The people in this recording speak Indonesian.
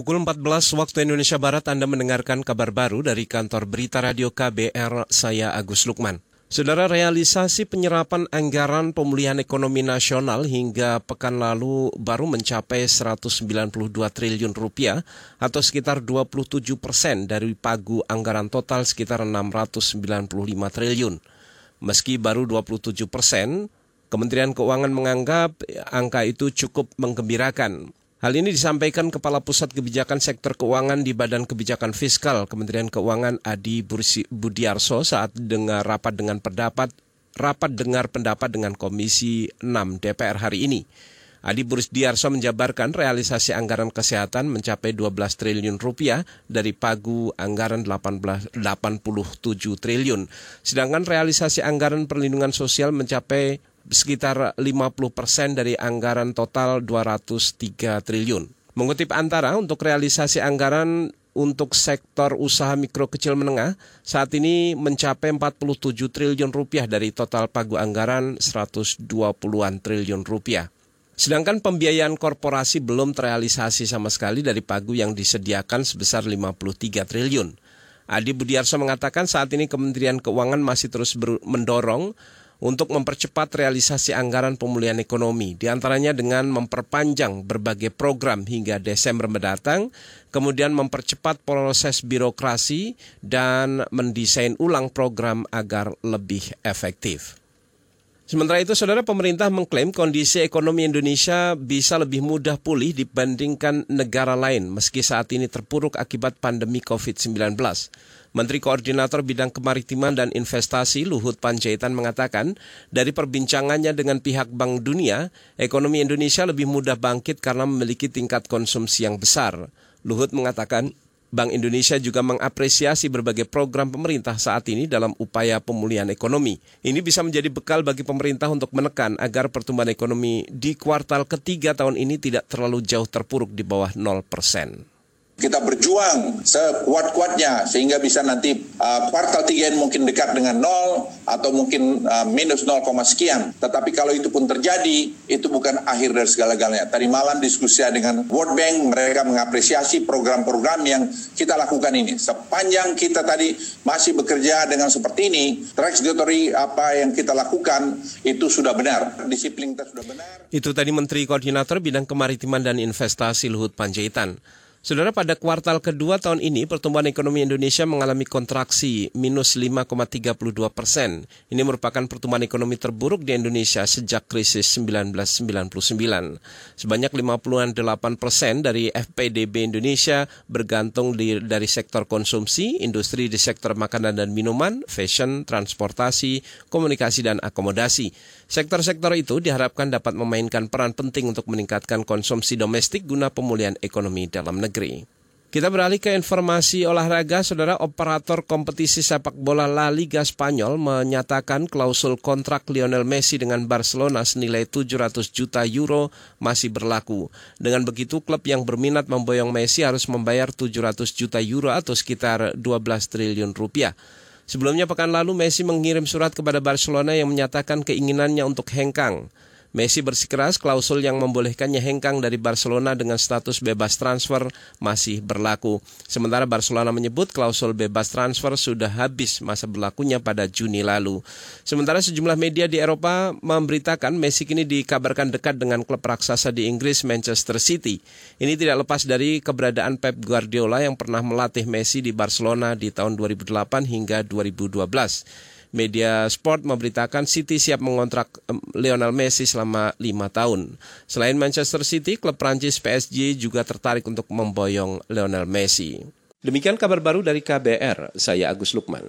Pukul 14 waktu Indonesia Barat Anda mendengarkan kabar baru dari kantor berita radio KBR, saya Agus Lukman. Saudara realisasi penyerapan anggaran pemulihan ekonomi nasional hingga pekan lalu baru mencapai 192 triliun rupiah atau sekitar 27 persen dari pagu anggaran total sekitar 695 triliun. Meski baru 27 persen, Kementerian Keuangan menganggap angka itu cukup menggembirakan. Hal ini disampaikan Kepala Pusat Kebijakan Sektor Keuangan di Badan Kebijakan Fiskal Kementerian Keuangan Adi Budiarso saat dengar rapat dengan pendapat rapat dengar pendapat dengan Komisi 6 DPR hari ini. Adi Budiarso menjabarkan realisasi anggaran kesehatan mencapai 12 triliun rupiah dari pagu anggaran 18, 87 triliun. Sedangkan realisasi anggaran perlindungan sosial mencapai sekitar 50 persen dari anggaran total 203 triliun. Mengutip antara untuk realisasi anggaran untuk sektor usaha mikro kecil menengah saat ini mencapai 47 triliun rupiah dari total pagu anggaran 120-an triliun rupiah. Sedangkan pembiayaan korporasi belum terrealisasi sama sekali dari pagu yang disediakan sebesar 53 triliun. Adi Budiarso mengatakan saat ini Kementerian Keuangan masih terus mendorong untuk mempercepat realisasi anggaran pemulihan ekonomi, di antaranya dengan memperpanjang berbagai program hingga Desember mendatang, kemudian mempercepat proses birokrasi, dan mendesain ulang program agar lebih efektif. Sementara itu, saudara pemerintah mengklaim kondisi ekonomi Indonesia bisa lebih mudah pulih dibandingkan negara lain meski saat ini terpuruk akibat pandemi COVID-19. Menteri Koordinator Bidang Kemaritiman dan Investasi Luhut Panjaitan mengatakan, dari perbincangannya dengan pihak Bank Dunia, ekonomi Indonesia lebih mudah bangkit karena memiliki tingkat konsumsi yang besar. Luhut mengatakan, Bank Indonesia juga mengapresiasi berbagai program pemerintah saat ini dalam upaya pemulihan ekonomi. Ini bisa menjadi bekal bagi pemerintah untuk menekan agar pertumbuhan ekonomi di kuartal ketiga tahun ini tidak terlalu jauh terpuruk di bawah 0 persen kita berjuang sekuat-kuatnya sehingga bisa nanti uh, kuartal tiga ini mungkin dekat dengan nol atau mungkin uh, minus 0, sekian. Tetapi kalau itu pun terjadi, itu bukan akhir dari segala-galanya. Tadi malam diskusi dengan World Bank, mereka mengapresiasi program-program yang kita lakukan ini. Sepanjang kita tadi masih bekerja dengan seperti ini, trajectory apa yang kita lakukan itu sudah benar. Disiplin kita sudah benar. Itu tadi Menteri Koordinator Bidang Kemaritiman dan Investasi Luhut Panjaitan. Saudara, pada kuartal kedua tahun ini pertumbuhan ekonomi Indonesia mengalami kontraksi minus 5,32 persen. Ini merupakan pertumbuhan ekonomi terburuk di Indonesia sejak krisis 1999. Sebanyak 58 persen dari FPDB Indonesia bergantung di, dari sektor konsumsi, industri di sektor makanan dan minuman, fashion, transportasi, komunikasi, dan akomodasi. Sektor-sektor itu diharapkan dapat memainkan peran penting untuk meningkatkan konsumsi domestik guna pemulihan ekonomi dalam negeri. Kita beralih ke informasi olahraga, saudara operator kompetisi sepak bola La Liga Spanyol menyatakan klausul kontrak Lionel Messi dengan Barcelona senilai 700 juta euro masih berlaku. Dengan begitu, klub yang berminat memboyong Messi harus membayar 700 juta euro atau sekitar 12 triliun rupiah. Sebelumnya pekan lalu Messi mengirim surat kepada Barcelona yang menyatakan keinginannya untuk hengkang. Messi bersikeras klausul yang membolehkannya hengkang dari Barcelona dengan status bebas transfer masih berlaku. Sementara Barcelona menyebut klausul bebas transfer sudah habis masa berlakunya pada Juni lalu. Sementara sejumlah media di Eropa memberitakan Messi kini dikabarkan dekat dengan klub raksasa di Inggris Manchester City. Ini tidak lepas dari keberadaan Pep Guardiola yang pernah melatih Messi di Barcelona di tahun 2008 hingga 2012 media sport memberitakan City siap mengontrak Lionel Messi selama lima tahun. Selain Manchester City, klub Prancis PSG juga tertarik untuk memboyong Lionel Messi. Demikian kabar baru dari KBR, saya Agus Lukman.